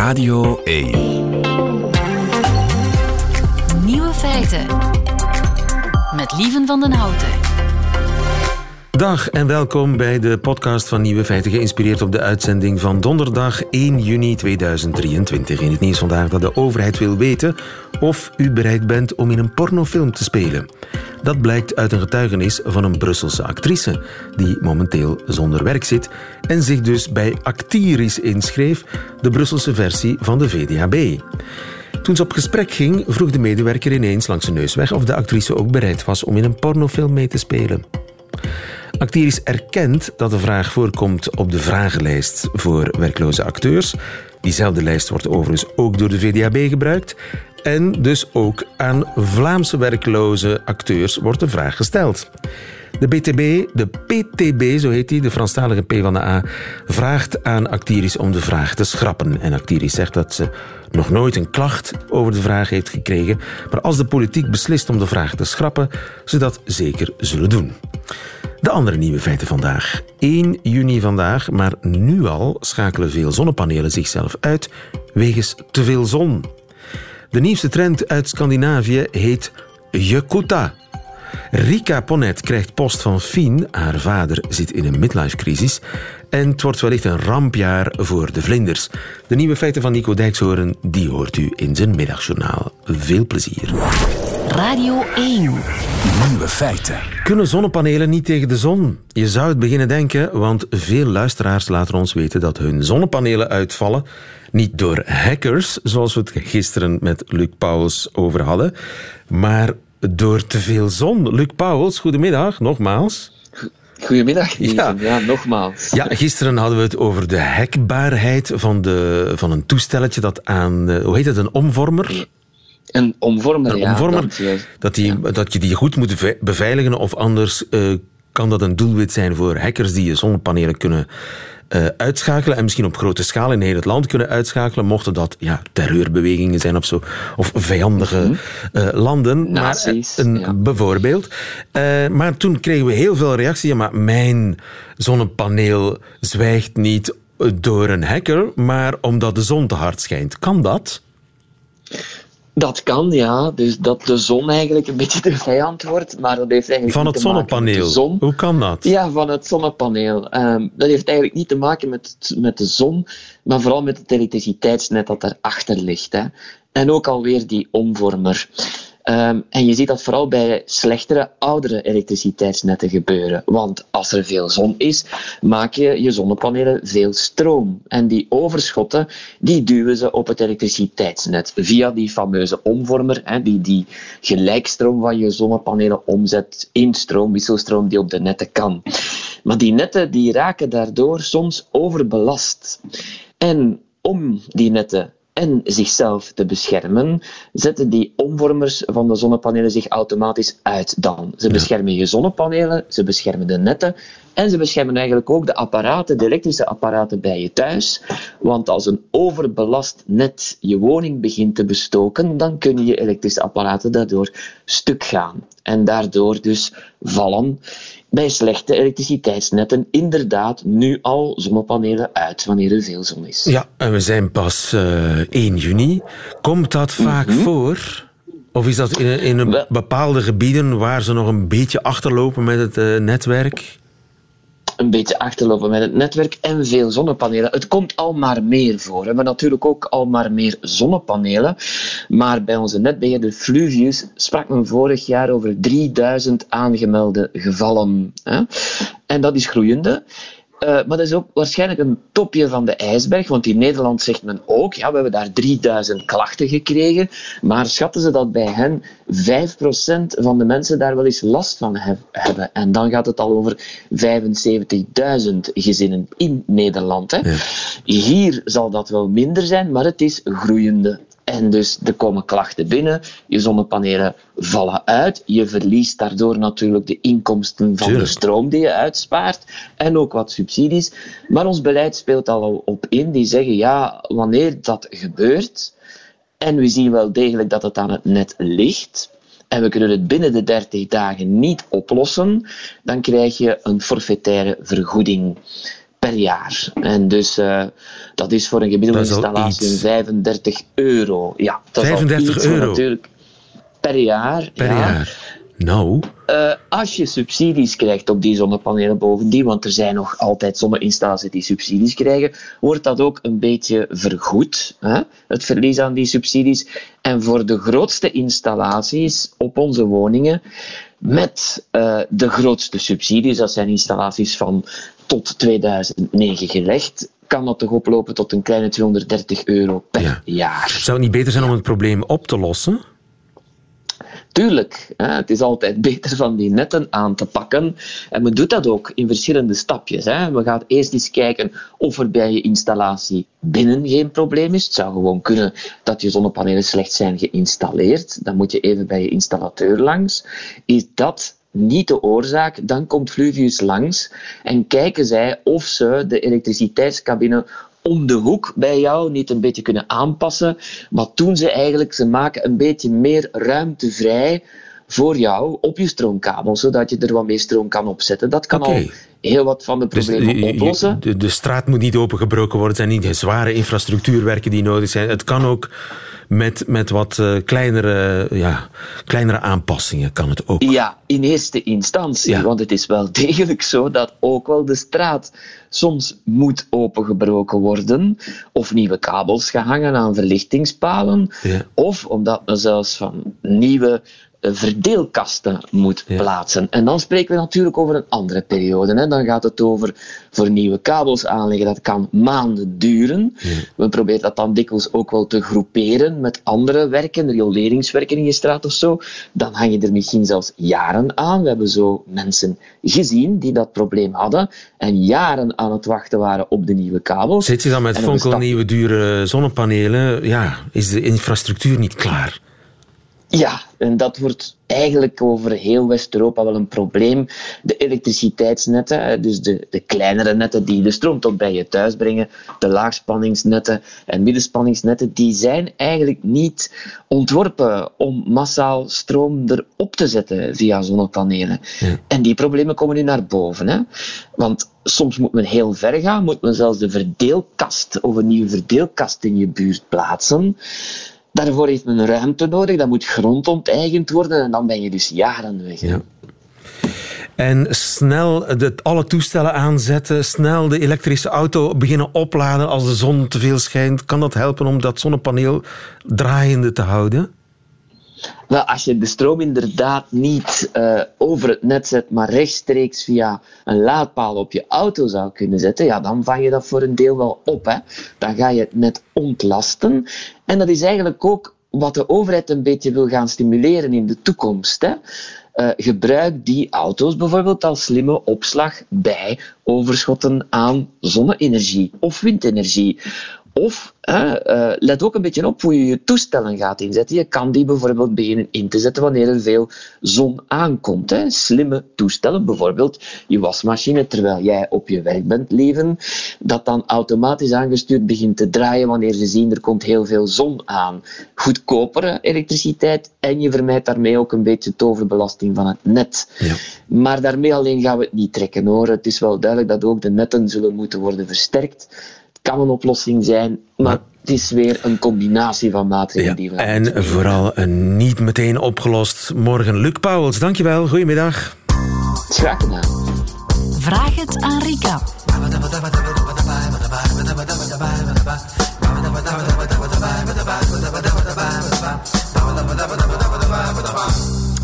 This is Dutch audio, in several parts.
Radio 1. Nieuwe feiten. Met Lieven van den Houten. Dag en welkom bij de podcast van Nieuwe Feiten, geïnspireerd op de uitzending van donderdag 1 juni 2023. In het nieuws vandaag dat de overheid wil weten of u bereid bent om in een pornofilm te spelen. Dat blijkt uit een getuigenis van een Brusselse actrice die momenteel zonder werk zit en zich dus bij Actiris inschreef, de Brusselse versie van de VDAB. Toen ze op gesprek ging, vroeg de medewerker ineens langs zijn neus weg of de actrice ook bereid was om in een pornofilm mee te spelen. Actiris erkent dat de vraag voorkomt op de vragenlijst voor werkloze acteurs. Diezelfde lijst wordt overigens ook door de VDAB gebruikt. En dus ook aan Vlaamse werkloze acteurs wordt de vraag gesteld. De BTB, de PTB, zo heet die, de Franstalige P van de A, vraagt aan Actiris om de vraag te schrappen. En Actiris zegt dat ze nog nooit een klacht over de vraag heeft gekregen, maar als de politiek beslist om de vraag te schrappen, ze dat zeker zullen doen. De andere nieuwe feiten vandaag. 1 juni vandaag, maar nu al schakelen veel zonnepanelen zichzelf uit wegens te veel zon. De nieuwste trend uit Scandinavië heet Jekuta. Rika Ponet krijgt post van Fien. Haar vader zit in een midlife-crisis. En het wordt wellicht een rampjaar voor de vlinders. De nieuwe feiten van Nico Dijkshoorn, die hoort u in zijn middagjournaal. Veel plezier. Radio 1. Nieuwe feiten. Kunnen zonnepanelen niet tegen de zon? Je zou het beginnen denken, want veel luisteraars laten ons weten dat hun zonnepanelen uitvallen. Niet door hackers, zoals we het gisteren met Luc Pauwels over hadden, maar door te veel zon. Luc Pauwels, goedemiddag, nogmaals. Goedemiddag, Ja. ja. ja, nogmaals. Ja, gisteren hadden we het over de hackbaarheid van, de, van een toestelletje dat aan, eh, hoe heet het, een omvormer? Een omvormer, Een ja. omvormer, dat je- dat, die, dat je die goed moet beve- beveiligen of anders eh, kan dat een doelwit zijn voor hackers die je zonnepanelen kunnen eh, uitschakelen en misschien op grote schaal in heel het land kunnen uitschakelen, mochten dat ja, terreurbewegingen zijn of zo, of vijandige eh, landen. Nazi's, maar, een, ja. Bijvoorbeeld. Eh, maar toen kregen we heel veel reactie. Ja, maar mijn zonnepaneel zwijgt niet door een hacker, maar omdat de zon te hard schijnt. Kan dat? Dat kan, ja. Dus dat de zon eigenlijk een beetje de vijand wordt. Maar dat heeft eigenlijk Van het te maken met zonnepaneel. De zon. Hoe kan dat? Ja, van het zonnepaneel. Ehm, dat heeft eigenlijk niet te maken met, met de zon, maar vooral met het elektriciteitsnet dat daarachter ligt. Hè. En ook alweer die omvormer. Ehm, en je ziet dat vooral bij slechtere, oudere elektriciteitsnetten gebeuren. Want als er veel zon is, maak je je zonnepanelen veel stroom. En die overschotten, die duwen ze op het elektriciteitsnet via die fameuze omvormer, hè, die die gelijkstroom van je zonnepanelen omzet in stroom, wisselstroom die op de netten kan. Maar die netten die raken daardoor soms overbelast. En om die netten en zichzelf te beschermen, zetten die omvormers van de zonnepanelen zich automatisch uit dan. Ze beschermen je zonnepanelen, ze beschermen de netten en ze beschermen eigenlijk ook de apparaten, de elektrische apparaten bij je thuis. Want als een overbelast net je woning begint te bestoken, dan kunnen je elektrische apparaten daardoor stuk gaan. En daardoor dus vallen bij slechte elektriciteitsnetten inderdaad nu al zonnepanelen uit wanneer er veel zon is. Ja, en we zijn pas eh 1 juni. Komt dat vaak voor? Of is dat in, in Mhm. Bepaalde gebieden waar ze nog een beetje achterlopen met het eh, netwerk? Een beetje achterlopen met het netwerk en veel zonnepanelen. Het komt al maar meer voor. We hebben natuurlijk ook al maar meer zonnepanelen. Maar bij onze netbeheerder Fluvius sprak men vorig jaar over 3000 aangemelde gevallen. En dat is groeiende. Eh, maar dat is ook waarschijnlijk een topje van de ijsberg, want in Nederland zegt men ook, ja, we hebben daar 3000 klachten gekregen, maar schatten ze dat bij hen 5% van de mensen daar wel eens last van heb- hebben. En dan gaat het al over 75.000 gezinnen in Nederland. Hè. Hier zal dat wel minder zijn, maar het is groeiende. En dus er komen klachten binnen, je zonnepanelen vallen uit, je verliest daardoor natuurlijk de inkomsten van Tuurlijk. de stroom die je uitspaart en ook wat subsidies. Maar ons beleid speelt al op in, die zeggen ja, wanneer dat gebeurt en we zien wel degelijk dat het aan het net ligt en we kunnen het binnen de 30 dagen niet oplossen, dan krijg je een forfaitaire vergoeding per jaar. En dus uh, dat is voor een gemiddelde installatie 35 euro. Ja, dat 35 is euro? Natuurlijk per jaar. Per ja. jaar? Nou? Uh, als je subsidies krijgt op die zonnepanelen bovendien, want er zijn nog altijd zonneinstallaties die subsidies krijgen, wordt dat ook een beetje vergoed, hè? het verlies aan die subsidies. En voor de grootste installaties op onze woningen, met uh, de grootste subsidies, dat zijn installaties van tot 2009 gelegd, kan dat toch oplopen tot een kleine 230 euro per Ja. jaar. Zou het niet beter zijn om het probleem op te lossen? Tuurlijk, hè, het is altijd beter van die netten aan te pakken. En men doet dat ook in verschillende stapjes. Hè. We gaan eerst eens kijken of er bij je installatie binnen geen probleem is. Het zou gewoon kunnen dat je zonnepanelen slecht zijn geïnstalleerd. Dan moet je even bij je installateur langs. Is dat niet de oorzaak, dan komt Fluvius langs en kijken zij of ze de elektriciteitscabine om de hoek bij jou niet een beetje kunnen aanpassen. Wat doen ze eigenlijk? Ze maken een beetje meer ruimte vrij voor jou op je stroomkabel, zodat je er wat meer stroom kan opzetten. Dat kan al heel wat van de Dus problemen oplossen. De, de straat moet niet opengebroken worden. Het zijn niet zware infrastructuurwerken die nodig zijn. Het kan ook met, met wat eh, kleinere, ja, kleinere aanpassingen. Kan het ook. Ja, in eerste instantie. Ja. Want het is wel degelijk zo dat ook wel de straat soms moet opengebroken worden. Of nieuwe kabels gehangen aan verlichtingspalen. Ja. Of omdat men zelfs van nieuwe verdeelkasten moet Ja. plaatsen. En dan spreken we natuurlijk over een andere periode. Hè. Dan gaat het over voor nieuwe kabels aanleggen. Dat kan maanden duren. We proberen dat dan dikwijls ook wel te groeperen met andere werken, rioleringswerken in je straat of zo. Dan hang je er misschien zelfs jaren aan. We hebben zo mensen gezien die dat probleem hadden en jaren aan het wachten waren op de nieuwe kabels. Zit je dan met stap- fonkelnieuwe dure zonnepanelen? Ja, is de infrastructuur niet klaar? Ja, en dat wordt eigenlijk over heel West-Europa wel een probleem. De elektriciteitsnetten, dus de, de kleinere netten die de stroom tot bij je thuis brengen, de laagspanningsnetten en middenspanningsnetten, die zijn eigenlijk niet ontworpen om massaal stroom erop te zetten via zonnepanelen. Ja. En die problemen komen nu naar boven. Hè? Want soms moet men heel ver gaan, moet men zelfs de verdeelkast of een nieuwe verdeelkast in je buurt plaatsen. Daarvoor heeft men ruimte nodig, dat moet grond onteigend worden en dan ben je dus jaren weg. Ja. En snel de, alle toestellen aanzetten, snel de elektrische auto beginnen opladen als de zon te veel schijnt. Kan dat helpen om dat zonnepaneel draaiende te houden? Wel, als je de stroom inderdaad niet eh, over het net zet, maar rechtstreeks via een laadpaal op je auto zou kunnen zetten, ja, dan vang je dat voor een deel wel op. Hè. Dan ga je het net ontlasten. En dat is eigenlijk ook wat de overheid een beetje wil gaan stimuleren in de toekomst. Hè. Eh, gebruik die auto's bijvoorbeeld als slimme opslag bij overschotten aan zonne-energie of windenergie. Of eh, let ook een beetje op hoe je je toestellen gaat inzetten. Je kan die bijvoorbeeld beginnen in te zetten wanneer er veel zon aankomt. Hè. Slimme toestellen, bijvoorbeeld je wasmachine terwijl jij op je werk bent leven, dat dan automatisch aangestuurd begint te draaien wanneer ze zien er komt heel veel zon aan. Goedkopere elektriciteit en je vermijdt daarmee ook een beetje toverbelasting van het net. Ja. Maar daarmee alleen gaan we het niet trekken hoor. Het is wel duidelijk dat ook de netten zullen moeten worden versterkt. Kan een oplossing zijn, maar het is weer een combinatie van maatregelen die we gaan en vooral een niet meteen opgelost morgen. Luc Pauwels, dankjewel. Goedemiddag. Graag gedaan. Vraag het aan Rika.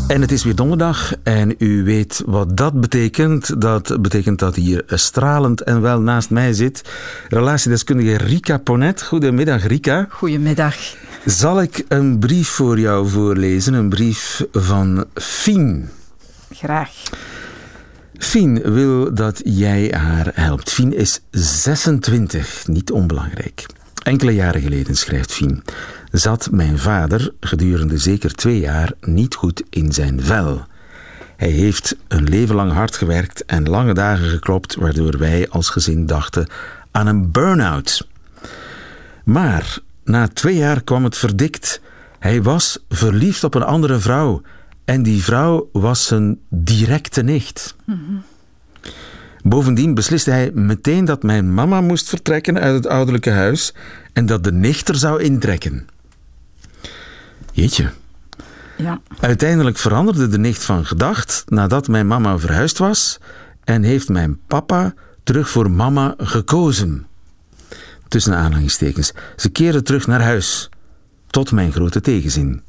En het is weer donderdag en u weet wat dat betekent. Dat betekent dat hier stralend en wel naast mij zit relatiedeskundige Rika Ponet. Goedemiddag Rika. Goedemiddag. Zal ik een brief voor jou voorlezen? Een brief van Fien. Graag. Fien wil dat jij haar helpt. Fien is 26, niet onbelangrijk. Enkele jaren geleden, schrijft Fien, zat mijn vader gedurende zeker twee jaar niet goed in zijn vel. Hij heeft een leven lang hard gewerkt en lange dagen geklopt, waardoor wij als gezin dachten aan een burn-out. Maar na twee jaar kwam het verdikt. Hij was verliefd op een andere vrouw. En die vrouw was zijn directe nicht. Bovendien besliste hij meteen dat mijn mama moest vertrekken uit het ouderlijke huis en dat de nicht er zou intrekken. Jeetje. Ja. Uiteindelijk veranderde de nicht van gedacht nadat mijn mama verhuisd was en heeft mijn papa terug voor mama gekozen. Tussen aanhalingstekens. Ze keerde terug naar huis. Tot mijn grote tegenzin.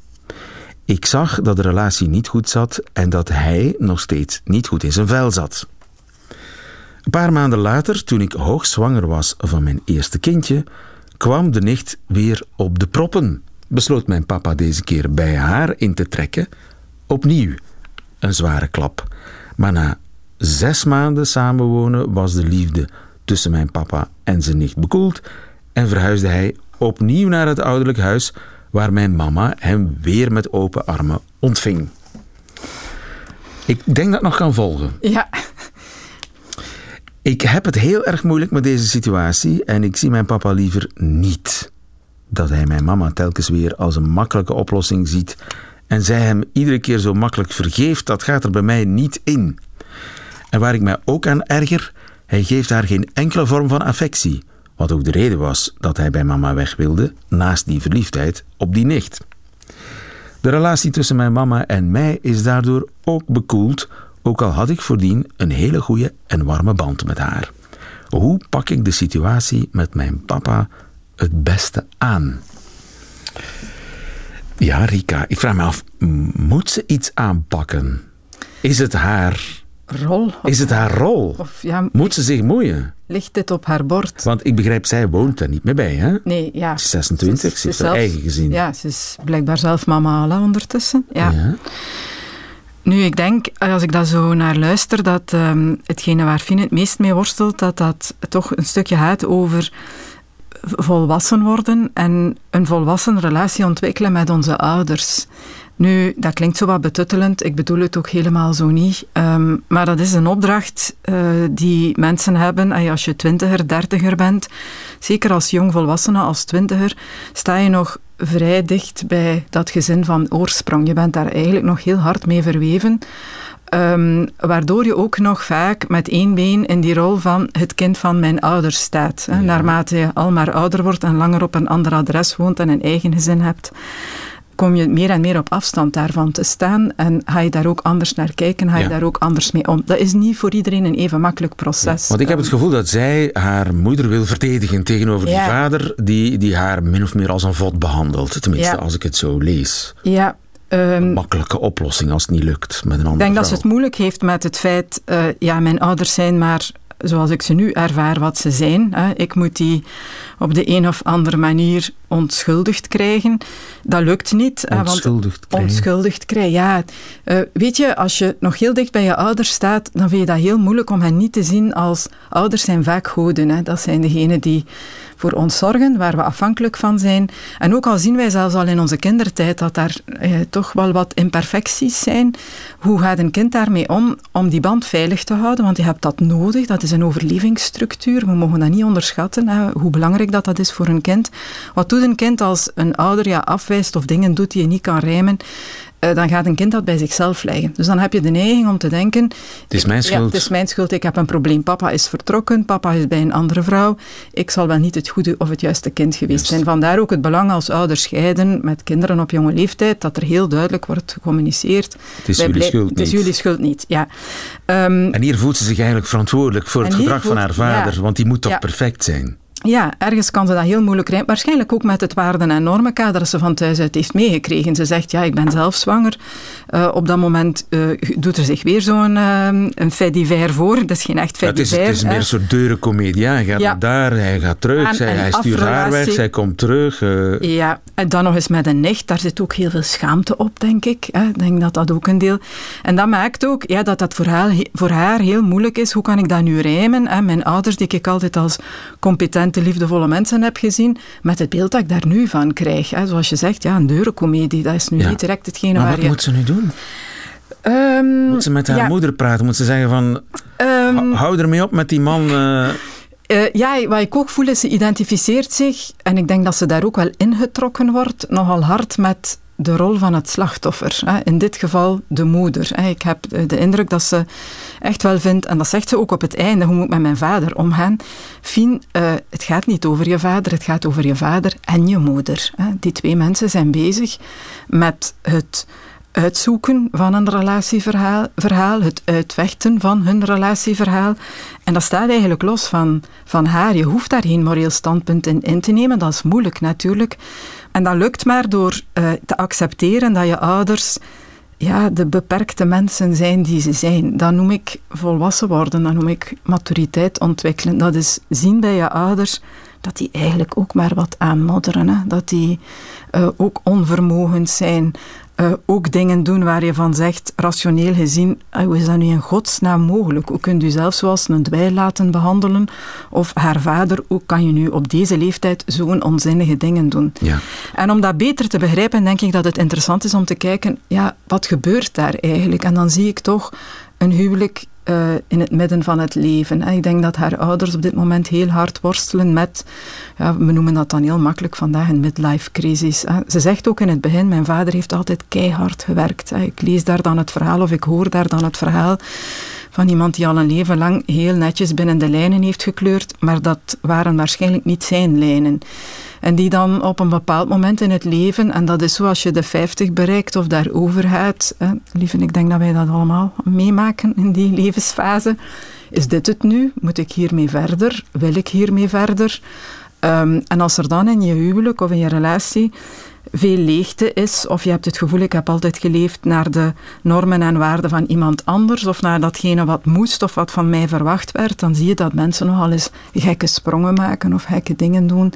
Ik zag dat de relatie niet goed zat en dat hij nog steeds niet goed in zijn vel zat. Een paar maanden later, toen ik hoogzwanger was van mijn eerste kindje, kwam de nicht weer op de proppen. Besloot mijn papa deze keer bij haar in te trekken. Opnieuw een zware klap. Maar na zes maanden samenwonen was de liefde tussen mijn papa en zijn nicht bekoeld en verhuisde hij opnieuw naar het ouderlijk huis waar mijn mama hem weer met open armen ontving. Ik denk dat nog kan volgen. Ja. Ik heb het heel erg moeilijk met deze situatie en ik zie mijn papa liever niet. Dat hij mijn mama telkens weer als een makkelijke oplossing ziet en zij hem iedere keer zo makkelijk vergeeft, dat gaat er bij mij niet in. En waar ik mij ook aan erger, hij geeft haar geen enkele vorm van affectie. Wat ook de reden was dat hij bij mama weg wilde, naast die verliefdheid op die nicht. De relatie tussen mijn mama en mij is daardoor ook bekoeld, ook al had ik voordien een hele goede en warme band met haar. Hoe pak ik de situatie met mijn papa het beste aan? Ja, Rika, ik vraag me af, moet ze iets aanpakken? Is het haar Rol. is het haar rol? Of, ja, Moet ze zich moeien? Ligt dit op haar bord? Want ik begrijp, zij woont daar niet meer bij, hè? Nee, ja. Ze is 26, ze heeft haar zelf- eigen gezin. Ja, ze is blijkbaar zelf mama Ala ondertussen. Ja. Ja. Nu, ik denk, als ik daar zo naar luister, dat ehm, hetgene waar Fien het meest mee worstelt, dat dat toch een stukje gaat over volwassen worden en een volwassen relatie ontwikkelen met onze ouders. Nu, dat klinkt zo wat betuttelend, ik bedoel het ook helemaal zo niet. Ehm, maar dat is een opdracht eh, die mensen hebben en als je twintiger, dertiger bent. Zeker als jongvolwassene, als twintiger, sta je nog vrij dicht bij dat gezin van oorsprong. Je bent daar eigenlijk nog heel hard mee verweven. Ehm, waardoor je ook nog vaak met één been in die rol van het kind van mijn ouders staat. Hè. Naarmate je al maar ouder wordt en langer op een ander adres woont en een eigen gezin hebt, kom je meer en meer op afstand daarvan te staan en ga je daar ook anders naar kijken, ga je Ja. daar ook anders mee om. Dat is niet voor iedereen een even makkelijk proces. Want ik heb het gevoel dat zij haar moeder wil verdedigen tegenover die vader die, die haar min of meer als een vod behandelt. Tenminste, als ik het zo lees. Ja, ehm, Makkelijke oplossing als het niet lukt met een andere Ik denk dat ze het moeilijk heeft met het feit, eh, ja, mijn ouders zijn maar zoals ik ze nu ervaar wat ze zijn. Hè. Ik moet die op de een of andere manier onschuldigd krijgen. Dat lukt niet. hè, want- Onschuldigd krijgen. Onschuldigd krijgen, ja. Eh, weet je, als je nog heel dicht bij je ouders staat, dan vind je dat heel moeilijk om hen niet te zien als... Ouders zijn vaak goden, hè. dat zijn degenen die voor ons zorgen, waar we afhankelijk van zijn. En ook al zien wij zelfs al in onze kindertijd dat daar eh, toch wel wat imperfecties zijn, hoe gaat een kind daarmee om, om die band veilig te houden? Want je hebt dat nodig, dat is een overlevingsstructuur, we mogen dat niet onderschatten, hè, hoe belangrijk dat, dat is voor een kind. Wat doet een kind als een ouder je afwijst of dingen doet die je niet kan rijmen? Eh, dan gaat een kind dat bij zichzelf leggen. Dus dan heb je de neiging om te denken... Het is mijn Ja, schuld. het is mijn schuld, ik heb een probleem. Papa is vertrokken, papa is bij een andere vrouw. Ik zal wel niet het goede of het juiste kind geweest zijn. Vandaar ook het belang als ouders scheiden met kinderen op jonge leeftijd, dat er heel duidelijk wordt gecommuniceerd. Het is Wij jullie schuld Het is niet. jullie schuld niet, ja. Ehm, En hier voelt ze zich eigenlijk verantwoordelijk voor het gedrag van haar vader, ja. want die moet toch Ja. perfect zijn. Ja, ergens kan ze dat heel moeilijk rijmen. Waarschijnlijk ook met het waarden- en normenkader dat ze van thuis uit heeft meegekregen. Ze zegt, ja, ik ben zelf zwanger. Eh, op dat moment eh, doet er zich weer zo'n eh, een fait divers voor. Dat is geen echt fait het, is, het divers. is meer een soort deurencomedie. Hij gaat Ja. naar daar, hij gaat terug, zij, hij stuurt haar weg, zij komt terug. Ja, en dan nog eens met een nicht. Daar zit ook heel veel schaamte op, denk ik. hè. Ik denk dat dat ook een deel... En dat maakt ook ja, dat dat voor haar, voor haar heel moeilijk is. Hoe kan ik dat nu rijmen? hè? Mijn ouders, die ik altijd als competente, liefdevolle mensen heb gezien, met het beeld dat ik daar nu van krijg. hè. Zoals je zegt, ja, een deurencomedie. Dat is nu Ja. niet direct hetgene maar waar wat je... moet ze nu doen? Ehm, Moet ze met haar ja, moeder praten? Moet ze zeggen van, ehm, hou- hou ermee op met die man. eh, Eh, ja, wat ik ook voel is, ze identificeert zich, en ik denk dat ze daar ook wel ingetrokken wordt, nogal hard met de rol van het slachtoffer. In dit geval de moeder. Ik heb de indruk dat ze echt wel vindt, en dat zegt ze ook op het einde, hoe moet ik met mijn vader omgaan? Fien, uh, het gaat niet over je vader, het gaat over je vader en je moeder. Die twee mensen zijn bezig met het uitzoeken van een relatieverhaal, verhaal, het uitvechten van hun relatieverhaal. En dat staat eigenlijk los van, van haar. Je hoeft daar geen moreel standpunt in in te nemen. Dat is moeilijk natuurlijk. En dat lukt maar door uh, te accepteren dat je ouders ja, de beperkte mensen zijn die ze zijn. Dat noem ik volwassen worden, dat noem ik maturiteit ontwikkelen. Dat is zien bij je ouders dat die eigenlijk ook maar wat aanmodderen. Dat die uh, ook onvermogend zijn. Uh, ook dingen doen waar je van zegt, rationeel gezien, uh, hoe is dat nu in godsnaam mogelijk? Hoe kunt u zelf zoals een dweil laten behandelen? Of haar vader, hoe kan je nu op deze leeftijd zo'n onzinnige dingen doen? Ja. En om dat beter te begrijpen, denk ik dat het interessant is om te kijken, ja, wat gebeurt daar eigenlijk? En dan zie ik toch een huwelijk uh, in het midden van het leven. En ik denk dat haar ouders op dit moment heel hard worstelen met, ja, we noemen dat dan heel makkelijk vandaag een midlife crisis. Ze zegt ook in het begin, mijn vader heeft altijd keihard gewerkt. Ik lees daar dan het verhaal of ik hoor daar dan het verhaal van iemand die al een leven lang heel netjes binnen de lijnen heeft gekleurd, maar dat waren waarschijnlijk niet zijn lijnen. En die dan op een bepaald moment in het leven, en dat is zoals je de 50 bereikt of daarover gaat, lieve, ik denk dat wij dat allemaal meemaken in die levensfase. Is dit het nu? Moet ik hiermee verder? Wil ik hiermee verder? Um, en als er dan in je huwelijk of in je relatie veel leegte is, of je hebt het gevoel, ik heb altijd geleefd naar de normen en waarden van iemand anders, of naar datgene wat moest of wat van mij verwacht werd, dan zie je dat mensen nogal eens gekke sprongen maken of gekke dingen doen.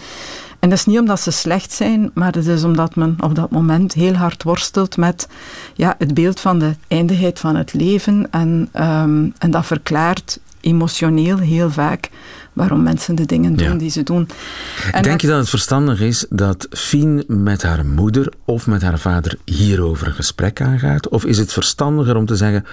En dat is niet omdat ze slecht zijn, maar het is omdat men op dat moment heel hard worstelt met ja, het beeld van de eindigheid van het leven. En, um, en dat verklaart emotioneel heel vaak waarom mensen de dingen doen die ze doen. En Denk je dat het verstandig is dat Fien met haar moeder of met haar vader hierover een gesprek aangaat? Of is het verstandiger om te zeggen,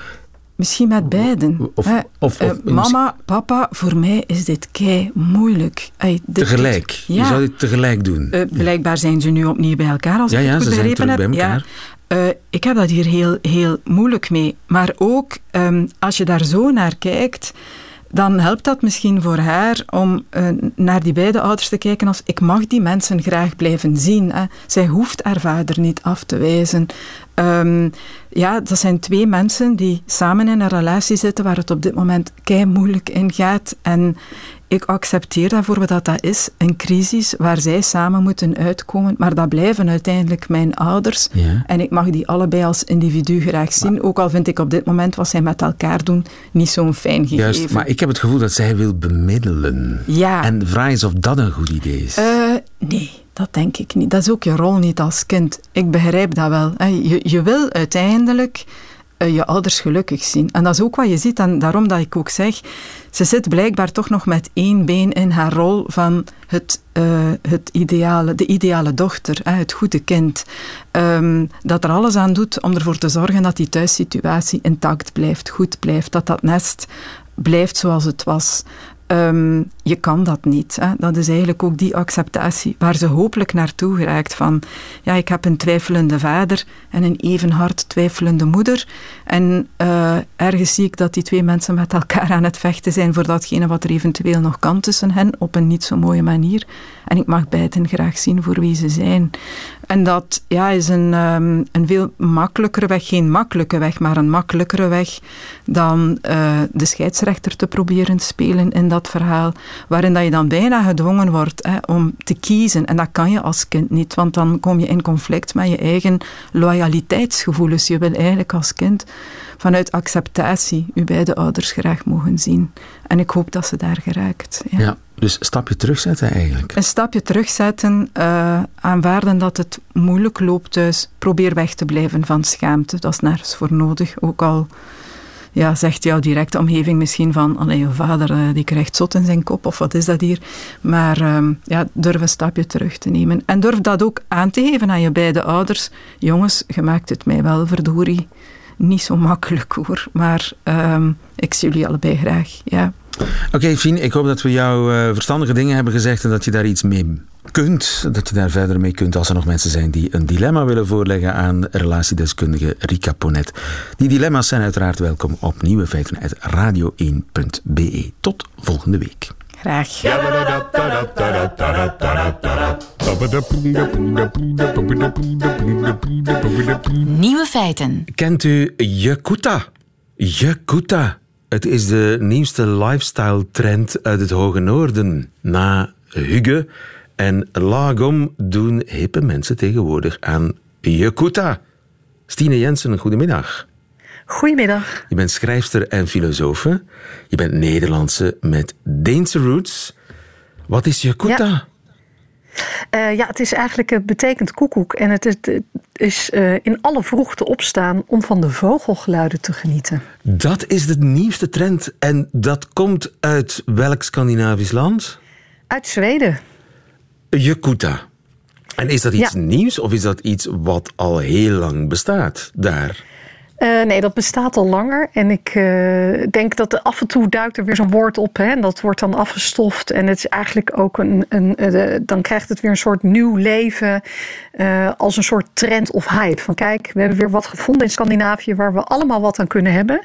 Misschien met beiden. Of, of, uh, mama, papa, voor mij is dit kei moeilijk. Tegelijk? Ja. Je zou dit tegelijk doen? Uh, blijkbaar zijn ze nu opnieuw bij elkaar, als ja, ik ja, goed ze zijn terug heb. bij elkaar. Ja. Uh, ik heb dat hier heel, heel moeilijk mee. Maar ook um, als je daar zo naar kijkt dan helpt dat misschien voor haar om naar die beide ouders te kijken als ik mag die mensen graag blijven zien. Hè. Zij hoeft haar vader niet af te wijzen. Um, ja, dat zijn twee mensen die samen in een relatie zitten waar het op dit moment kei moeilijk in gaat. En ik accepteer daarvoor dat dat is, een crisis waar zij samen moeten uitkomen, maar dat blijven uiteindelijk mijn ouders. Ja. En ik mag die allebei als individu graag zien, maar, ook al vind ik op dit moment wat zij met elkaar doen niet zo'n fijn gegeven. Juist, maar ik heb het gevoel dat zij wil bemiddelen. Ja. En de vraag is of dat een goed idee is. Uh, nee. Dat denk ik niet. Dat is ook je rol niet als kind. Ik begrijp dat wel. Je, je wil uiteindelijk uh, je ouders gelukkig zien. En dat is ook wat je ziet. En daarom dat ik ook zeg, ze zit blijkbaar toch nog met één been in haar rol van het, uh, het ideale, de ideale dochter, het goede kind. Um, dat er alles aan doet om ervoor te zorgen dat die thuissituatie intact blijft, goed blijft. Dat dat nest blijft zoals het was. Um, je kan dat niet. Hè. Dat is eigenlijk ook die acceptatie waar ze hopelijk naartoe geraakt van ja, ik heb een twijfelende vader en een even hard twijfelende moeder en uh, ergens zie ik dat die twee mensen met elkaar aan het vechten zijn voor datgene wat er eventueel nog kan tussen hen op een niet zo mooie manier en ik mag beiden graag zien voor wie ze zijn. En dat ja, is een, um, een veel makkelijkere weg, geen makkelijke weg, maar een makkelijkere weg dan uh, de scheidsrechter te proberen spelen in dat verhaal, waarin dat je dan bijna gedwongen wordt hè, om te kiezen. En dat kan je als kind niet, want dan kom je in conflict met je eigen loyaliteitsgevoelens. Je wil eigenlijk als kind vanuit acceptatie je beide ouders graag mogen zien. En ik hoop dat ze daar geraakt. Ja. ja dus een stapje terugzetten eigenlijk. Een stapje terugzetten, uh, aanvaarden dat het moeilijk loopt thuis. Probeer weg te blijven van schaamte. Dat is nergens voor nodig. Ook al ja, zegt jouw directe omgeving misschien van, allee, je vader uh, die krijgt zot in zijn kop, of wat is dat hier? Maar um, ja, durf een stapje terug te nemen. En durf dat ook aan te geven aan je beide ouders. Jongens, je maakt het mij wel, verdorie. Niet zo makkelijk hoor, maar um, ik zie jullie allebei graag, ja. Oké, okay, Fien, ik hoop dat we jou uh, verstandige dingen hebben gezegd en dat je daar iets mee kunt, dat je daar verder mee kunt als er nog mensen zijn die een dilemma willen voorleggen aan relatiedeskundige Rika Ponet. Die dilemma's zijn uiteraard welkom op nieuwe feiten uit radio1.be. Tot volgende week. Graag. Nieuwe feiten. Kent u Yakuta? Yakuta. Het is de nieuwste lifestyle trend uit het Hoge Noorden. Na Hugge en Lagom doen hippe mensen tegenwoordig aan Yakuta. Stine Jensen, goedemiddag. Goedemiddag. Je bent schrijfster en filosofe. Je bent Nederlandse met Deense roots. Wat is Yakuta? Ja. Uh, ja, het is eigenlijk, het betekent koekoek. En het is, het is uh, in alle vroegte opstaan om van de vogelgeluiden te genieten. Dat is de nieuwste trend. En dat komt uit welk Scandinavisch land? Uit Zweden. Yakuta. En is dat iets Ja. nieuws of is dat iets wat al heel lang bestaat daar? Uh, nee, dat bestaat al langer. En ik uh, denk dat af en toe duikt er weer zo'n woord op. Hè, en dat wordt dan afgestoft. En het is eigenlijk ook een. een uh, dan krijgt het weer een soort nieuw leven. als een soort trend of hype. Van kijk, we hebben weer wat gevonden in Scandinavië waar we allemaal wat aan kunnen hebben.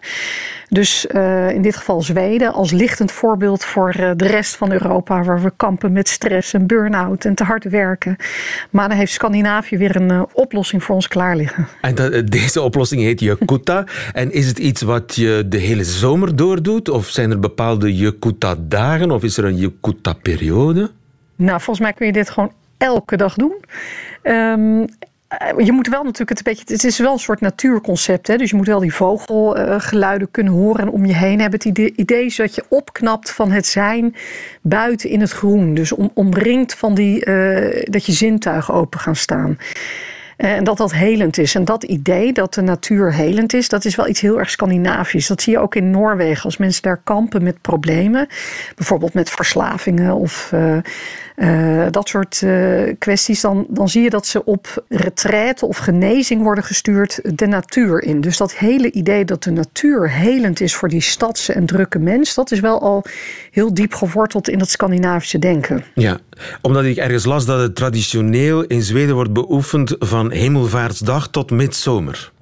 Dus in dit geval Zweden als lichtend voorbeeld voor de rest van Europa. Waar we kampen met stress en burn-out en te hard werken. Maar dan heeft Scandinavië weer een oplossing voor ons klaar liggen. En dat, deze oplossing heet je En is het iets wat je de hele zomer doordoet? Of zijn er bepaalde Yakuta-dagen? Of is er een Yakuta-periode? Nou, volgens mij kun je dit gewoon elke dag doen. Um, je moet wel natuurlijk het een beetje. Het is wel een soort natuurconcept. Hè? Dus je moet wel die vogelgeluiden kunnen horen en om je heen hebben. Het idee, idee is dat je opknapt van het zijn buiten in het groen. Dus om, omringd van die. Uh, dat je zintuigen open gaan staan. En dat dat helend is. En dat idee dat de natuur helend is, dat is wel iets heel erg Scandinavisch. Dat zie je ook in Noorwegen. Als mensen daar kampen met problemen, bijvoorbeeld met verslavingen of uh, uh, dat soort kwesties, dan, dan zie je dat ze op retraite of genezing worden gestuurd de natuur in. Dus dat hele idee dat de natuur helend is voor die stadse en drukke mens, dat is wel al heel diep geworteld in dat Scandinavische denken. Ja, omdat ik ergens las dat het traditioneel in Zweden wordt beoefend van hemelvaartsdag tot midzomer.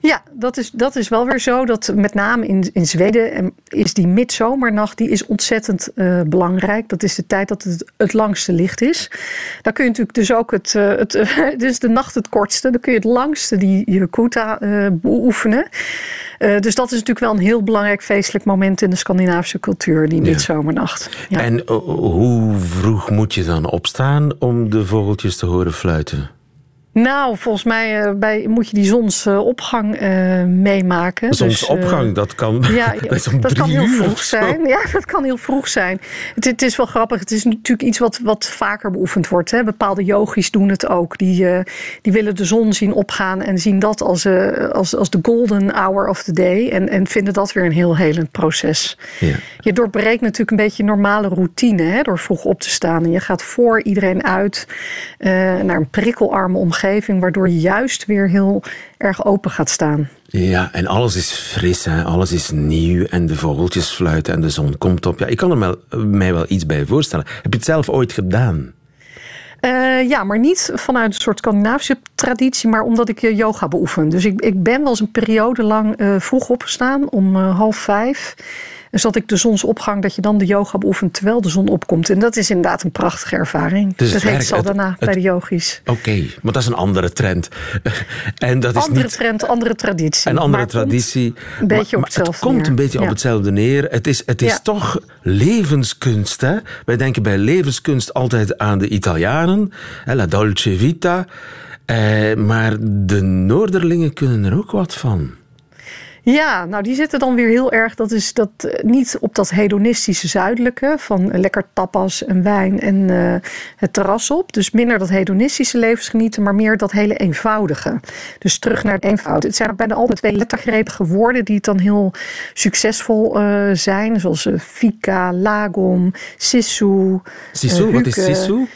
Ja, dat is, dat is wel weer zo. Dat met name in, in Zweden is die midzomernacht die is ontzettend uh, belangrijk. Dat is de tijd dat het het langste licht is. Dan kun je natuurlijk dus ook het, uh, het uh, dus de nacht het kortste. Dan kun je het langste die Yakuta beoefenen. dus dat is natuurlijk wel een heel belangrijk feestelijk moment in de Scandinavische cultuur, die midzomernacht. Ja. En hoe vroeg moet je dan opstaan om de vogeltjes te horen fluiten? Nou, volgens mij uh, bij, moet je die zonsopgang uh, meemaken. Zonsopgang, dus, uh, dat kan, ja, dat kan heel vroeg zijn. Ja, dat kan heel vroeg zijn. Het, het, is wel grappig. Het is natuurlijk iets wat, wat vaker beoefend wordt. Hè. Bepaalde yogis doen het ook. Die, die willen de zon zien opgaan en zien dat als, als, als de golden hour of the day. En, en vinden dat weer een heel helend proces. Ja. Je doorbreekt natuurlijk een beetje normale routine hè, door vroeg op te staan. En je gaat voor iedereen uit naar een prikkelarme omgeving waardoor je juist weer heel erg open gaat staan. Ja, en alles is fris, hè? alles is nieuw en de vogeltjes fluiten en de zon komt op. Ja, ik kan er wel, mij wel iets bij voorstellen. Heb je het zelf ooit gedaan? Uh, ja, maar niet vanuit een soort Scandinavische traditie, maar omdat ik yoga beoefen. Dus ik, ik ben wel eens een periode lang uh, vroeg opgestaan om uh, half vijf. Dus dat ik de zonsopgang, dat je dan de yoga beoefent terwijl de zon opkomt. En dat is inderdaad een prachtige ervaring. Dus dat heet Sadhana het, bij de yogis. Oké, okay, maar dat is een andere trend. en dat is andere niet... trend, andere traditie. Een andere maar traditie. Een beetje maar, op hetzelfde Het komt neer. een beetje ja. op hetzelfde neer. Het is, het is Ja. toch levenskunst. Hè? Wij denken bij levenskunst altijd aan de Italianen. Hè, la dolce vita. Eh, maar de Noorderlingen kunnen er ook wat van. Ja, nou die zitten dan weer heel erg, dat is dat uh, niet op dat hedonistische zuidelijke van lekker tapas en wijn en uh, het terras op. Dus minder dat hedonistische levensgenieten, maar meer dat hele eenvoudige. Dus terug naar het eenvoud. Het zijn bijna altijd twee lettergrepige woorden die het dan heel succesvol zijn. Zoals fika, lagom, sisu. Sisu, wat is sisu?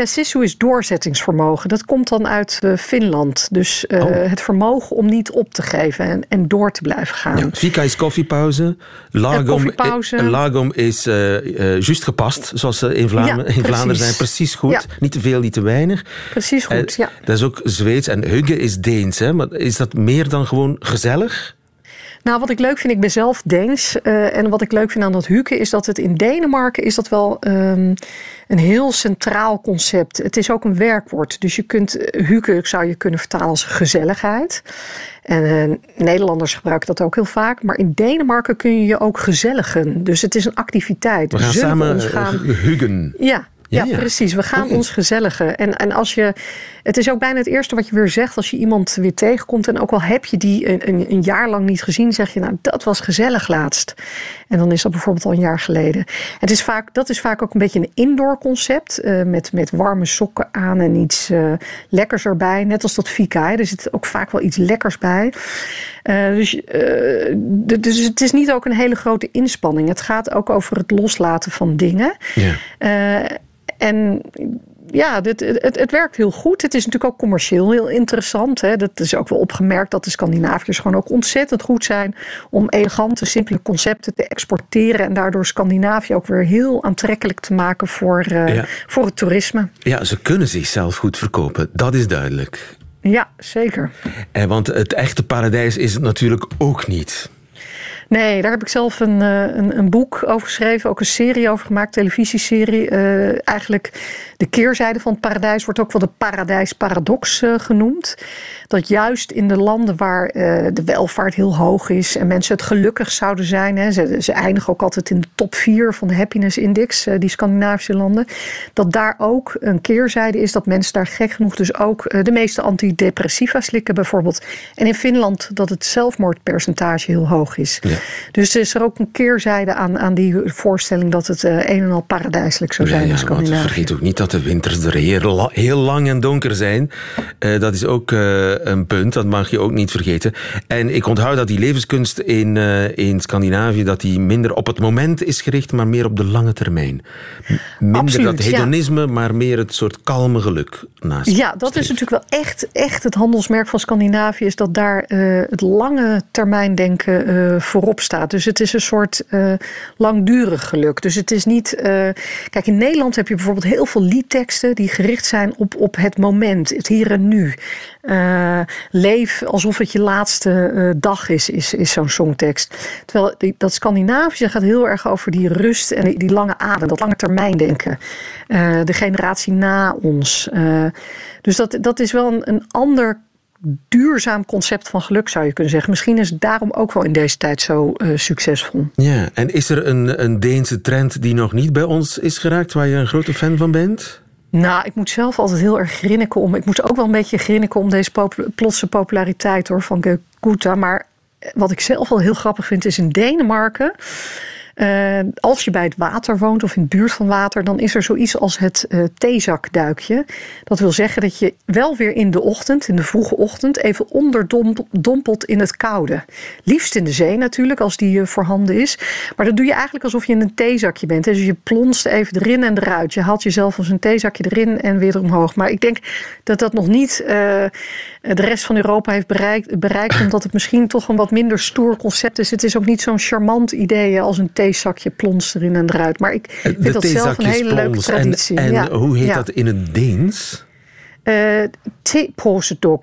Ja, Sisu is doorzettingsvermogen. Dat komt dan uit uh, Finland. Dus uh, oh. het vermogen om niet op te geven en, en door te blijven gaan. Ja, Fika is koffiepauze. Lagom, koffiepauze. Eh, lagom is juist gepast, zoals ze in, Vlaam ja, in Vlaanderen zijn. Precies goed. Ja. Niet te veel, niet te weinig. Precies goed, ja. Dat is ook Zweeds. En Hugge is Deens. Hè? Maar is dat meer dan gewoon gezellig? Nou, wat ik leuk vind, ik ben zelf Deens. Uh, en wat ik leuk vind aan dat huken is dat het in Denemarken is dat wel um, een heel centraal concept. Het is ook een werkwoord. Dus je kunt uh, huken zou je kunnen vertalen als gezelligheid. En uh, Nederlanders gebruiken dat ook heel vaak. Maar in Denemarken kun je je ook gezelligen. Dus het is een activiteit. We gaan samen gaan... hugen. Ja, ja, precies. We gaan ons gezelligen. En, en als je, het is ook bijna het eerste wat je weer zegt als je iemand weer tegenkomt. En ook al heb je die een, een, een, jaar lang niet gezien, zeg je, nou, dat was gezellig laatst. En dan is dat bijvoorbeeld al een jaar geleden. Het is vaak, dat is vaak ook een beetje een indoor concept. Uh, met, met warme sokken aan en iets uh, lekkers erbij. Net als dat fika. Hè. Er zit ook vaak wel iets lekkers bij. Uh, dus, dus het is niet ook een hele grote inspanning. Het gaat ook over het loslaten van dingen. Ja. En ja, dit, het, het, werkt heel goed. Het is natuurlijk ook commercieel heel interessant. Hè. Dat is ook wel opgemerkt dat de Scandinaviërs gewoon ook ontzettend goed zijn om elegante, simpele concepten te exporteren. En daardoor Scandinavië ook weer heel aantrekkelijk te maken voor, uh, voor het toerisme. Ja, ze kunnen zichzelf goed verkopen. Dat is duidelijk. Ja, zeker. En want het echte paradijs is het natuurlijk ook niet. Nee, daar heb ik zelf een, eh, een, een, boek over geschreven, ook een serie over gemaakt, televisieserie. Uh, eigenlijk de keerzijde van het paradijs wordt ook wel de paradijsparadox uh, genoemd. Dat juist in de landen waar de welvaart heel hoog is en mensen het gelukkig zouden zijn, hè, ze, ze eindigen ook altijd in de top 4 van de happiness index, die Scandinavische landen, dat daar ook een keerzijde is dat mensen daar gek genoeg dus ook de meeste antidepressiva slikken bijvoorbeeld. En in Finland dat het zelfmoordpercentage heel hoog is. Ja. Dus er is er ook een keerzijde aan, aan die voorstelling dat het een en al paradijselijk zou zijn ja, in Scandinavië. Vergeet ook niet dat de winters er heel, heel lang en donker zijn. Uh, dat is ook uh, een punt, dat mag je ook niet vergeten. En ik onthoud dat die levenskunst in, in Scandinavië dat die minder op het moment is gericht, maar meer op de lange termijn. Minder Absoluut, dat hedonisme, ja. maar meer het soort kalme geluk naast. Ja, dat is natuurlijk wel echt, echt het handelsmerk van Scandinavië, is dat daar het lange termijn denken voorop staat. Dus het is een soort langdurig geluk. Dus het is niet. Kijk, in Nederland heb je bijvoorbeeld heel veel liedteksten die gericht zijn op, op het moment, het hier en nu. Uh, leef alsof het je laatste dag is, is, is zo'n songtekst. Terwijl die, dat Scandinavische gaat heel erg over die rust en die, die lange adem, dat lange termijn denken. de generatie na ons. dus dat, dat is wel een, een ander duurzaam concept van geluk, zou je kunnen zeggen. Misschien is het daarom ook wel in deze tijd zo uh, succesvol. Ja, en is er een, een Deense trend die nog niet bij ons is geraakt, waar je een grote fan van bent? Nou, ik moet zelf altijd heel erg grinniken om. Ik moet ook wel een beetje grinniken om deze pop plotse populariteit hoor, van Gekuta. Maar wat ik zelf wel heel grappig vind, is in Denemarken. Uh, als je bij het water woont of in de buurt van water, dan is er zoiets als het uh, theezakduikje. Dat wil zeggen dat je wel weer in de ochtend, in de vroege ochtend, even onderdompelt in het koude. Liefst in de zee natuurlijk, als die uh, voorhanden is. Maar dat doe je eigenlijk alsof je in een theezakje bent. Dus je plonst even erin en eruit. Je haalt jezelf als een theezakje erin en weer omhoog. Maar ik denk dat dat nog niet de rest van Europa heeft bereikt, bereikt omdat het misschien toch een wat minder stoer concept is. Het is ook niet zo'n charmant idee als een theezakje plons erin en eruit. Maar ik vind dat zelf een hele leuke traditie. En, en hoe heet dat in het Deens? Uh.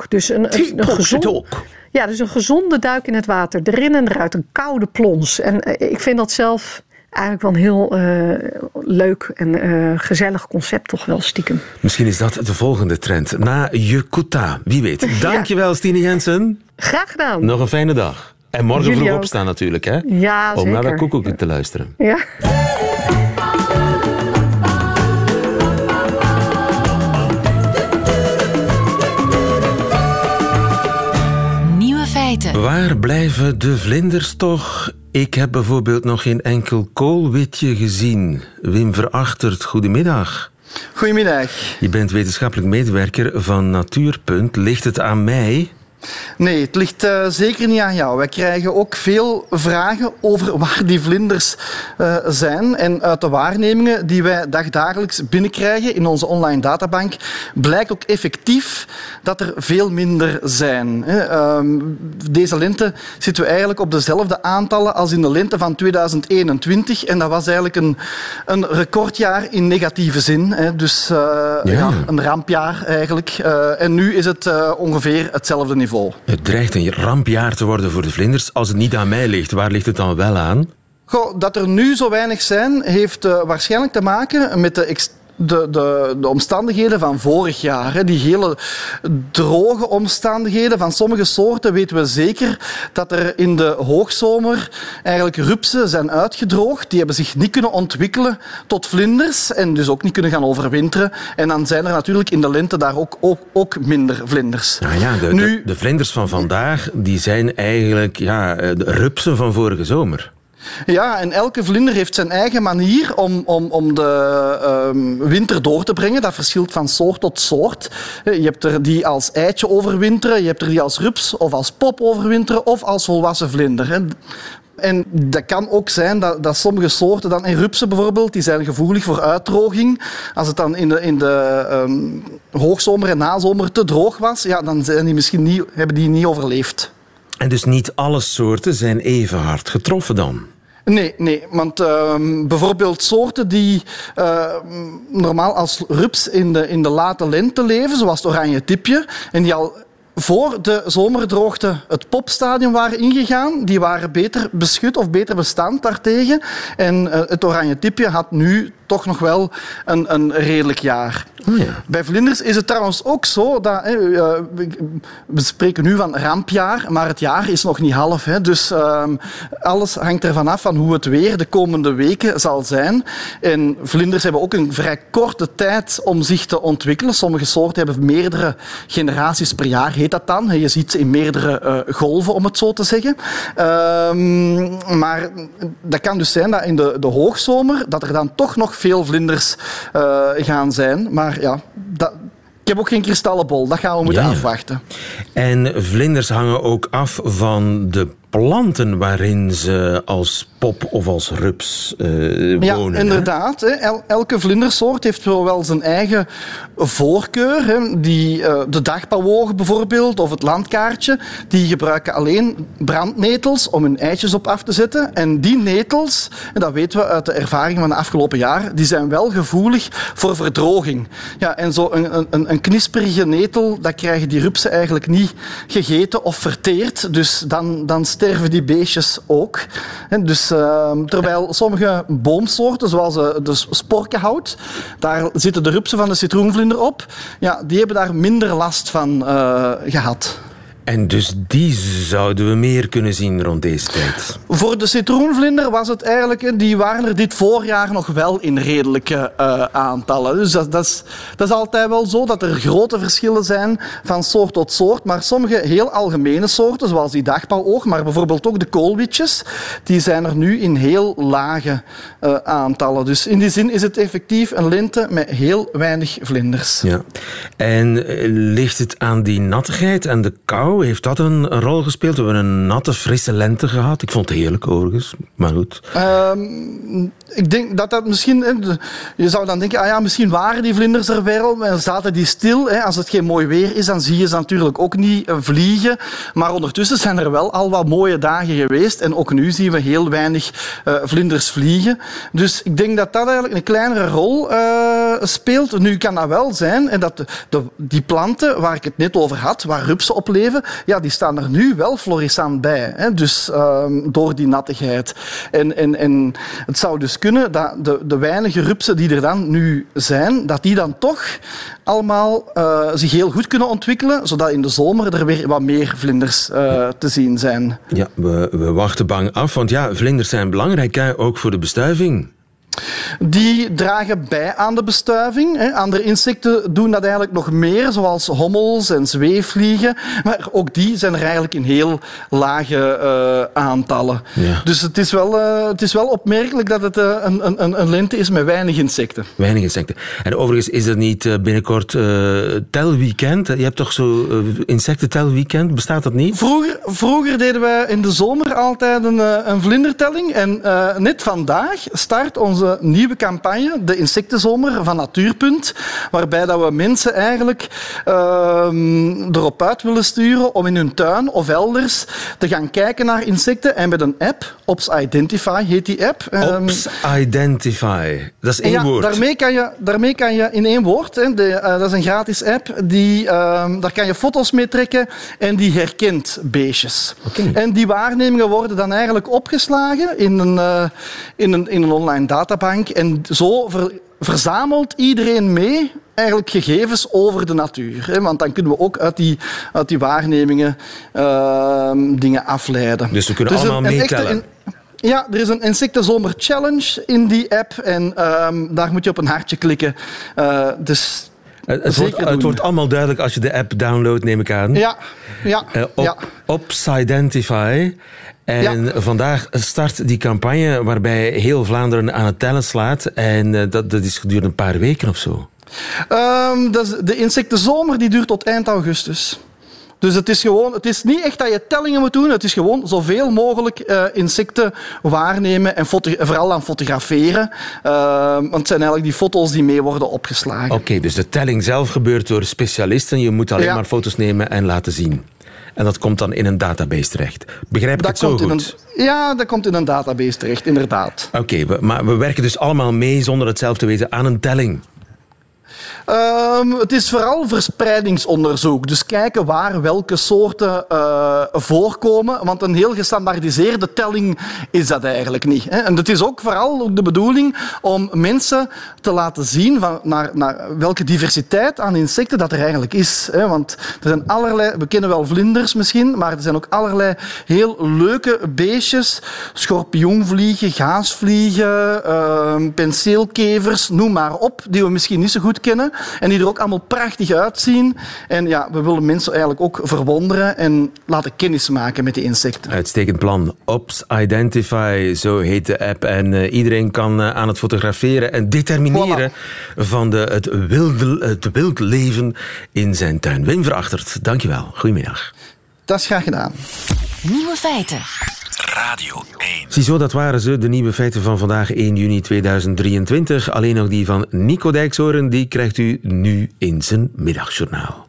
Dus een, een, een gezond, ja, dus een gezonde duik in het water. Erin en eruit. Een koude plons. En uh, ik vind dat zelf eigenlijk wel een heel uh, leuk en uh, gezellig concept toch wel stiekem. Misschien is dat de volgende trend. Na Jukuta, wie weet. Dankjewel ja. Stine Jensen. Graag gedaan. Nog een fijne dag. En morgen Jullie vroeg ook. opstaan natuurlijk, hè? Ja, Om naar de koekoek te luisteren. Ja. Nieuwe feiten. Waar blijven de vlinders toch? Ik heb bijvoorbeeld nog geen enkel koolwitje gezien. Wim Verachtert, goedemiddag. Goedemiddag. Je bent wetenschappelijk medewerker van Natuurpunt. Ligt het aan mij? Nee, het ligt uh, zeker niet aan jou. Wij krijgen ook veel vragen over waar die vlinders uh, zijn. En uit de waarnemingen die wij dagdagelijks binnenkrijgen in onze online databank, blijkt ook effectief dat er veel minder zijn. Uh, deze lente zitten we eigenlijk op dezelfde aantallen als in de lente van 2021. En dat was eigenlijk een, een recordjaar in negatieve zin. Hè. Dus ja. ja. een rampjaar eigenlijk. en nu is het ongeveer hetzelfde niveau. Het dreigt een rampjaar te worden voor de vlinders als het niet aan mij ligt. Waar ligt het dan wel aan? Goh, dat er nu zo weinig zijn, heeft uh, waarschijnlijk te maken met de de, de, de, omstandigheden van vorig jaar. Hè. Die hele droge omstandigheden van sommige soorten weten we zeker dat er in de hoogzomer eigenlijk rupsen zijn uitgedroogd. Die hebben zich niet kunnen ontwikkelen tot vlinders en dus ook niet kunnen gaan overwinteren. En dan zijn er natuurlijk in de lente daar ook, ook, ook minder vlinders. Nou ja, de, nu, de, de, vlinders van vandaag die zijn eigenlijk ja, de rupsen van vorige zomer. Ja, en elke vlinder heeft zijn eigen manier om, om, om de um, winter door te brengen. Dat verschilt van soort tot soort. Je hebt er die als eitje overwinteren, je hebt er die als rups of als pop overwinteren of als volwassen vlinder. En dat kan ook zijn dat, dat, sommige soorten, dan in rupsen bijvoorbeeld, die zijn gevoelig voor uitdroging. Als het dan in de, in de um, hoogzomer en nazomer te droog was, ja, dan zijn die misschien niet, hebben die niet overleefd. En dus niet alle soorten zijn even hard getroffen dan? Nee, nee want uh, bijvoorbeeld soorten die uh, normaal als rups in de, in de late lente leven, zoals het oranje tipje, en die al voor de zomerdroogte het popstadium waren ingegaan, die waren beter beschut of beter bestand daartegen. En uh, het oranje tipje had nu toch nog wel een, een redelijk jaar. Oh ja. Bij vlinders is het trouwens ook zo dat hè, we spreken nu van rampjaar, maar het jaar is nog niet half. Hè, dus uh, alles hangt ervan af van hoe het weer de komende weken zal zijn. En vlinders hebben ook een vrij korte tijd om zich te ontwikkelen. Sommige soorten hebben meerdere generaties per jaar, heet dat dan. Je ziet ze in meerdere uh, golven, om het zo te zeggen. Uh, maar dat kan dus zijn dat in de, de hoogzomer dat er dan toch nog veel vlinders uh, gaan zijn. Maar ja, dat, ik heb ook geen kristallenbol. Dat gaan we moeten ja. afwachten. En vlinders hangen ook af van de planten waarin ze als pop of als rups uh, wonen. Ja, inderdaad. Hè. elke vlindersoort heeft wel zijn eigen voorkeur. Hè. Die, uh, de dagpauwogen bijvoorbeeld, of het landkaartje, die gebruiken alleen brandnetels om hun eitjes op af te zetten. En die netels, en dat weten we uit de ervaring van de afgelopen jaar, die zijn wel gevoelig voor verdroging. Ja, en zo een, een, een knisperige netel, dat krijgen die rupsen eigenlijk niet gegeten of verteerd. Dus dan, dan sterven die beestjes ook. Dus, uh, terwijl sommige boomsoorten, zoals uh, de sporkenhout, daar zitten de rupsen van de citroenvlinder op, ja, die hebben daar minder last van uh, gehad. En dus die zouden we meer kunnen zien rond deze tijd? Voor de citroenvlinder was het eigenlijk... Die waren er dit voorjaar nog wel in redelijke uh, aantallen. Dus dat, dat, is, dat is altijd wel zo, dat er grote verschillen zijn van soort tot soort. Maar sommige heel algemene soorten, zoals die dagpauwoog, maar bijvoorbeeld ook de koolwitjes, die zijn er nu in heel lage uh, aantallen. Dus in die zin is het effectief een lente met heel weinig vlinders. Ja. En eh, ligt het aan die nattigheid en de kou? Heeft dat een, rol gespeeld? We hebben een natte, frisse lente gehad. Ik vond het heerlijk overigens, maar goed. Um, ik denk dat dat misschien... Je zou dan denken, ah ja, misschien waren die vlinders er wel, en zaten die stil. Als het geen mooi weer is, dan zie je ze natuurlijk ook niet eh, vliegen. Maar ondertussen zijn er wel al wat mooie dagen geweest. En ook nu zien we heel weinig uh, vlinders vliegen. Dus ik denk dat dat eigenlijk een kleinere rol uh, speelt. Nu kan dat wel zijn en dat de, die planten waar ik het net over had, waar rupsen op leven, ja, die staan er nu wel florissant bij. Hè? Dus um, door die nattigheid. En, en, en het zou dus kunnen dat de, de weinige rupsen die er dan nu zijn, dat die dan toch allemaal uh, zich heel goed kunnen ontwikkelen, zodat in de zomer er weer wat meer vlinders uh, te zien zijn. Ja, we, we wachten bang af, want ja, vlinders zijn belangrijk, hè? ook voor de bestuiving. Die dragen bij aan de bestuiving. Andere insecten doen dat eigenlijk nog meer, zoals hommels en zweefvliegen. Maar ook die zijn er eigenlijk in heel lage uh, aantallen. Ja. Dus het is, wel, uh, het is wel opmerkelijk dat het uh, een, een, een lente is met weinig insecten. Weinig insecten. En overigens is het niet binnenkort telweekend. Je hebt toch zo insectentelweekend? Bestaat dat niet? Vroeger, vroeger deden we in de zomer altijd een, een vlindertelling. En net vandaag start onze nieuwe campagne, de Insectenzomer van Natuurpunt, waarbij dat we mensen eigenlijk uh, erop uit willen sturen om in hun tuin of elders te gaan kijken naar insecten en met een app, Ops Identify heet die app. Um, Ops Identify, dat is één ja, woord. Daarmee kan, je, daarmee kan je in één woord, hè, de, uh, dat is een gratis app, die, uh, daar kan je foto's mee trekken en die herkent beestjes. Okay. En die waarnemingen worden dan eigenlijk opgeslagen in een, uh, in een, in een online databank en zo ver, verzamelt iedereen mee eigenlijk gegevens over de natuur. Hè? Want dan kunnen we ook uit die, uit die waarnemingen uh, dingen afleiden. Dus we kunnen dus allemaal een, meetellen. Een, ja, er is een Insectenzomer Challenge in die app en um, daar moet je op een hartje klikken. Uh, dus het, het, wordt, het, wordt, allemaal duidelijk als je de app downloadt, neem ik aan. Ja, ja. Uh, op, ja. En ja. vandaag start die campagne waarbij heel Vlaanderen aan het tellen slaat. En uh, dat, dat is gedurende een paar weken of zo. Um, dat is, de insectenzomer die duurt tot eind augustus. Dus het is, gewoon, het is niet echt dat je tellingen moet doen. Het is gewoon zoveel mogelijk uh, insecten waarnemen en vooral aan fotograferen. Uh, want het zijn eigenlijk die foto's die mee worden opgeslagen. Oké, okay, dus de telling zelf gebeurt door specialisten. Je moet alleen ja. maar foto's nemen en laten zien. En dat komt dan in een database terecht. Begrijp ik dat het zo goed? Een, ja, dat komt in een database terecht, inderdaad. Oké, okay, maar we werken dus allemaal mee zonder het zelf te weten aan een telling. Um, het is vooral verspreidingsonderzoek. Dus kijken waar welke soorten uh, voorkomen. Want een heel gestandaardiseerde telling is dat eigenlijk niet. Hè. En het is ook vooral de bedoeling om mensen te laten zien van naar, naar welke diversiteit aan insecten dat er eigenlijk is. Hè. Want er zijn allerlei, we kennen wel vlinders misschien, maar er zijn ook allerlei heel leuke beestjes. Schorpioenvliegen, gaasvliegen, uh, penseelkevers, noem maar op, die we misschien niet zo goed kennen. En die er ook allemaal prachtig uitzien. En ja, we willen mensen eigenlijk ook verwonderen en laten kennis maken met die insecten. Uitstekend plan. Ops Identify, zo heet de app. En uh, iedereen kan uh, aan het fotograferen en determineren voilà. van de, het, wilde, het wild leven in zijn tuin. Wim Verachtert, dankjewel. Goedemiddag. Dat is graag gedaan. Nieuwe feiten. Radio 1. Ziezo, dat waren ze, de nieuwe feiten van vandaag 1 juni 2023. Alleen nog die van Nico Dijkshoorn, die krijgt u nu in zijn middagjournaal.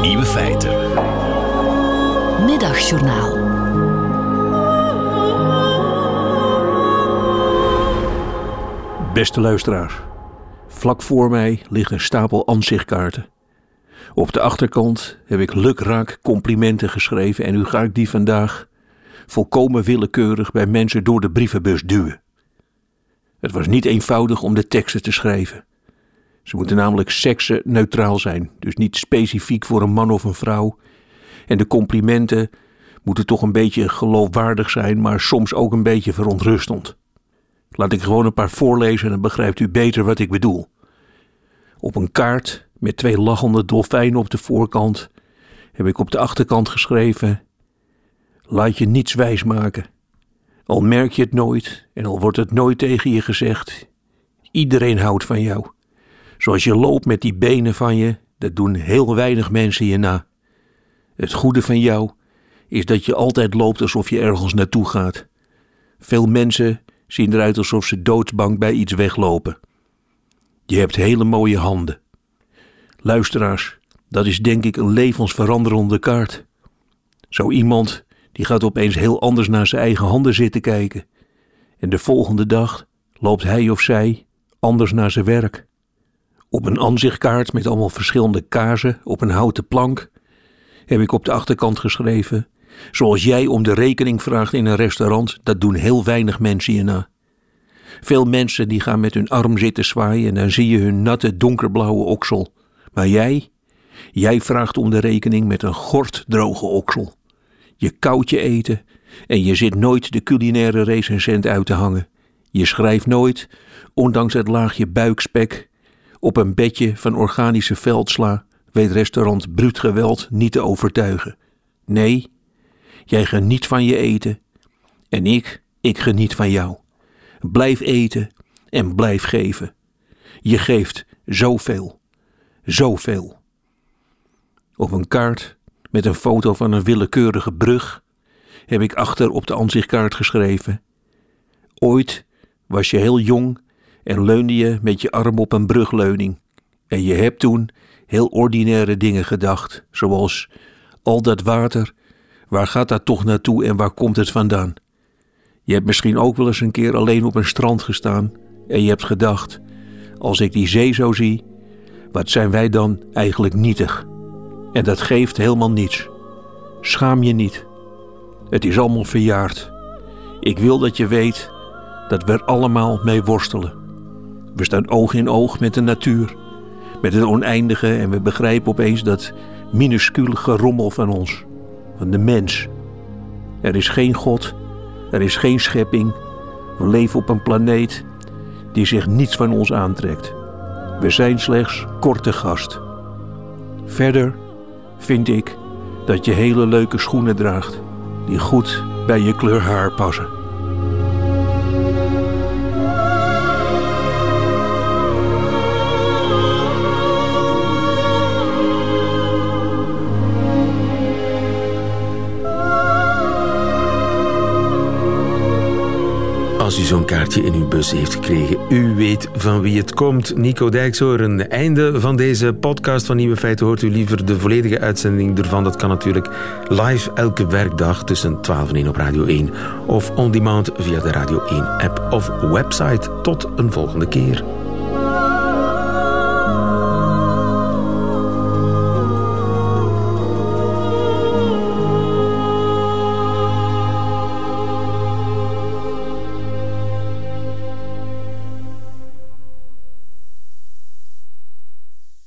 Nieuwe feiten. Middagjournaal. Beste luisteraar, vlak voor mij ligt een stapel ansichtkaarten. Op de achterkant heb ik lukraak complimenten geschreven en nu ga ik die vandaag volkomen willekeurig bij mensen door de brievenbus duwen. Het was niet eenvoudig om de teksten te schrijven. Ze moeten namelijk seksenneutraal zijn, dus niet specifiek voor een man of een vrouw. En de complimenten moeten toch een beetje geloofwaardig zijn, maar soms ook een beetje verontrustend. Laat ik gewoon een paar voorlezen en dan begrijpt u beter wat ik bedoel. Op een kaart met twee lachende dolfijnen op de voorkant heb ik op de achterkant geschreven: Laat je niets wijs maken. Al merk je het nooit en al wordt het nooit tegen je gezegd. Iedereen houdt van jou. Zoals je loopt met die benen van je, dat doen heel weinig mensen je na. Het goede van jou is dat je altijd loopt alsof je ergens naartoe gaat. Veel mensen zien eruit alsof ze doodsbang bij iets weglopen. Je hebt hele mooie handen. Luisteraars, dat is denk ik een levensveranderende kaart. Zo iemand die gaat opeens heel anders naar zijn eigen handen zitten kijken. En de volgende dag loopt hij of zij anders naar zijn werk. Op een aanzichtkaart met allemaal verschillende kaarsen op een houten plank heb ik op de achterkant geschreven: Zoals jij om de rekening vraagt in een restaurant, dat doen heel weinig mensen je na. Veel mensen die gaan met hun arm zitten zwaaien en dan zie je hun natte donkerblauwe oksel. Maar jij, jij vraagt om de rekening met een gorddroge oksel. Je koud je eten en je zit nooit de culinaire recensent uit te hangen. Je schrijft nooit, ondanks het laagje buikspek, op een bedje van organische veldsla weet restaurant Bruut Geweld niet te overtuigen. Nee, jij geniet van je eten en ik, ik geniet van jou. Blijf eten en blijf geven. Je geeft zoveel, zoveel. Op een kaart met een foto van een willekeurige brug heb ik achter op de aanzichtkaart geschreven: Ooit was je heel jong en leunde je met je arm op een brugleuning. En je hebt toen heel ordinaire dingen gedacht, zoals al dat water, waar gaat dat toch naartoe en waar komt het vandaan? Je hebt misschien ook wel eens een keer alleen op een strand gestaan en je hebt gedacht: als ik die zee zo zie, wat zijn wij dan eigenlijk nietig? En dat geeft helemaal niets. Schaam je niet. Het is allemaal verjaard. Ik wil dat je weet dat we er allemaal mee worstelen. We staan oog in oog met de natuur, met het oneindige en we begrijpen opeens dat minuscule gerommel van ons, van de mens. Er is geen God, er is geen schepping. We leven op een planeet die zich niets van ons aantrekt. We zijn slechts korte gast. Verder vind ik dat je hele leuke schoenen draagt die goed bij je kleur haar passen. Als u zo'n kaartje in uw bus heeft gekregen, u weet van wie het komt. Nico Dijkshoorn, einde van deze podcast van Nieuwe Feiten. Hoort u liever de volledige uitzending ervan? Dat kan natuurlijk live elke werkdag tussen 12 en 1 op Radio 1 of on demand via de Radio 1 app of website. Tot een volgende keer.